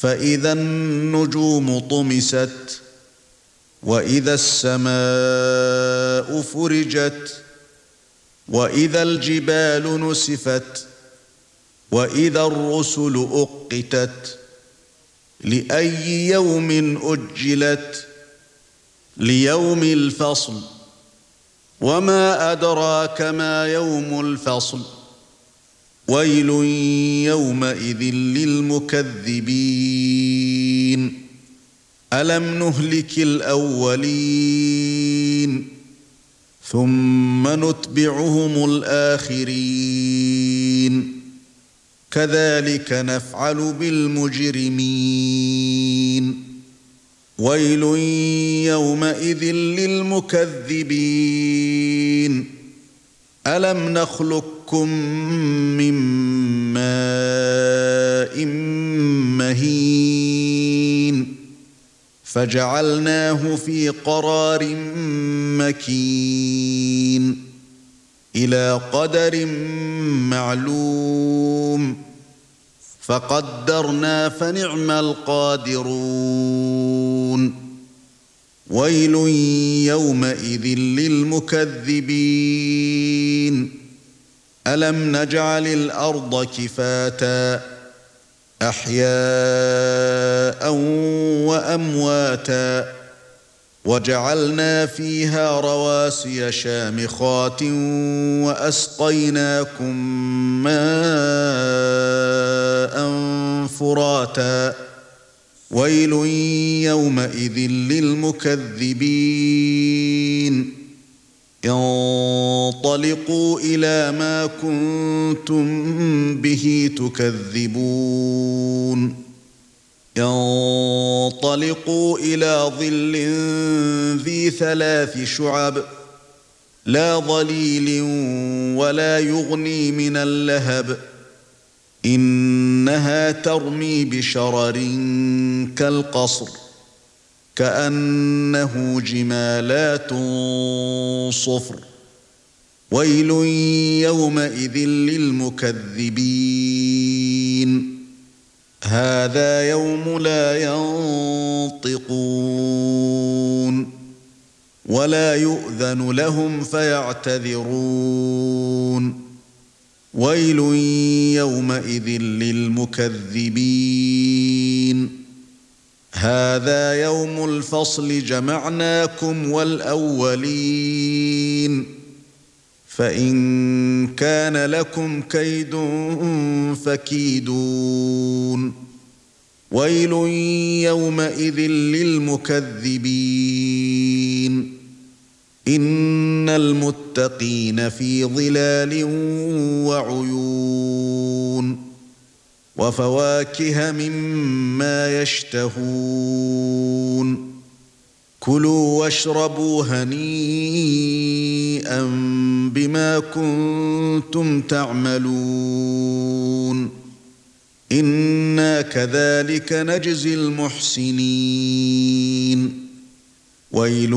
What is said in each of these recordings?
فإذا النجوم طمست وإذا السماء فرجت وإذا الجبال نسفت وإذا الرسل أقتت لأي يوم أجلت ليوم الفصل وما أدراك ما يوم الفصل ويل يومئذ للمكذبين. ألم نهلك الأولين؟ ثم نتبعهم الآخرين. كذلك نفعل بالمجرمين. ويل يومئذ للمكذبين. ألم نخلقكم من ماء مهين فجعلناه في قرار مكين إلى قدر معلوم فقدرنا فنعم القادرون ويل يومئذ للمكذبين ألم نجعل الأرض كفاتا أحياء وأمواتا وجعلنا فيها رواسي شامخات وأسقيناكم ماء فراتا ويل يومئذ للمكذبين انطلقوا إلى ما كنتم به تكذبون. انطلقوا إلى ظل ذي ثلاث شعب لا ظليل ولا يغني من اللهب. إنها ترمي بشرر كالقصر. كأنه جمالات صفر. ويل يومئذ للمكذبين. هذا يوم لا ينطقون. ولا يؤذن لهم فيعتذرون. ويل يومئذ للمكذبين. هذا يوم الفصل جمعناكم والأولين. فإن كان لكم كيد فكيدون. ويل يومئذ للمكذبين. إن المتقين في ظلال وعيون. وفواكه مما يشتهون. كلوا واشربوا هنيئا بما كنتم تعملون. إنا كذلك نجزي المحسنين. ويل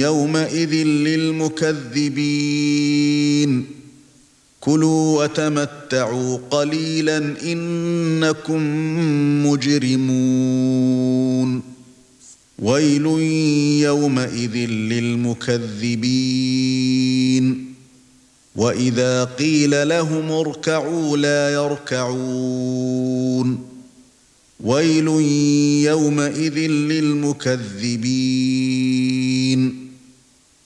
يومئذ للمكذبين. كلوا وتمتعوا قليلا إنكم مجرمون. ويل يومئذ للمكذبين. وإذا قيل لهم اركعوا لا يركعون. ويل يومئذ للمكذبين.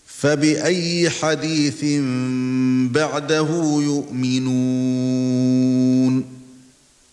فبأي حديث بعده يؤمنون.